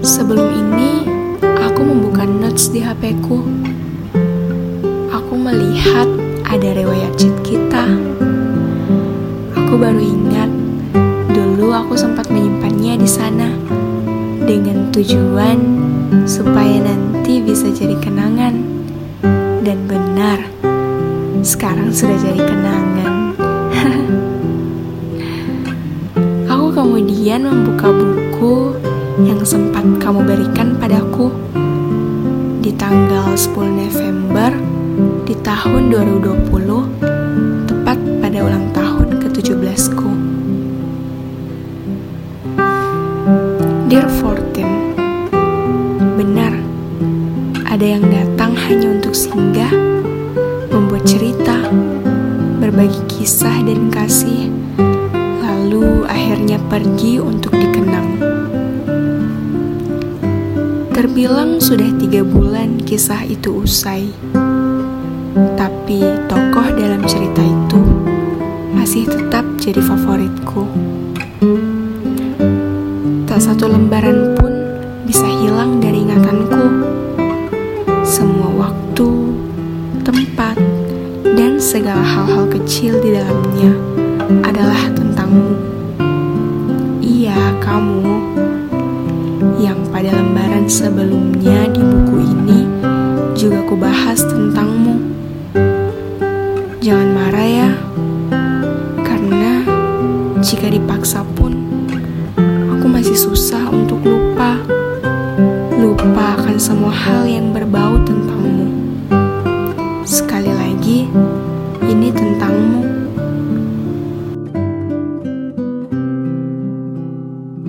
Sebelum ini, aku membuka notes di HP-ku. Aku melihat ada riwayat chat kita. Aku baru ingat, dulu aku sempat menyimpannya di sana dengan tujuan supaya nanti bisa jadi kenangan. Dan benar, sekarang sudah jadi kenangan. aku kemudian membuka buku yang sempat kamu berikan padaku di tanggal 10 November di tahun 2020 tepat pada ulang tahun ke-17 ku. Dear 14 Benar, ada yang datang hanya untuk singgah, membuat cerita, berbagi kisah dan kasih, lalu akhirnya pergi untuk dikenang. Terbilang sudah tiga bulan kisah itu usai, tapi tokoh dalam cerita itu masih tetap jadi favoritku. Tak satu lembaran pun bisa hilang dari ingatanku. Semua waktu, tempat, dan segala hal-hal kecil di dalamnya adalah tentangmu. Iya, kamu yang pada lembaran sebelumnya di buku ini juga kubahas tentangmu. Jangan marah ya, karena jika dipaksa pun aku masih susah untuk lupa. Lupa akan semua hal yang berbau tentangmu. Sekali lagi, ini tentangmu.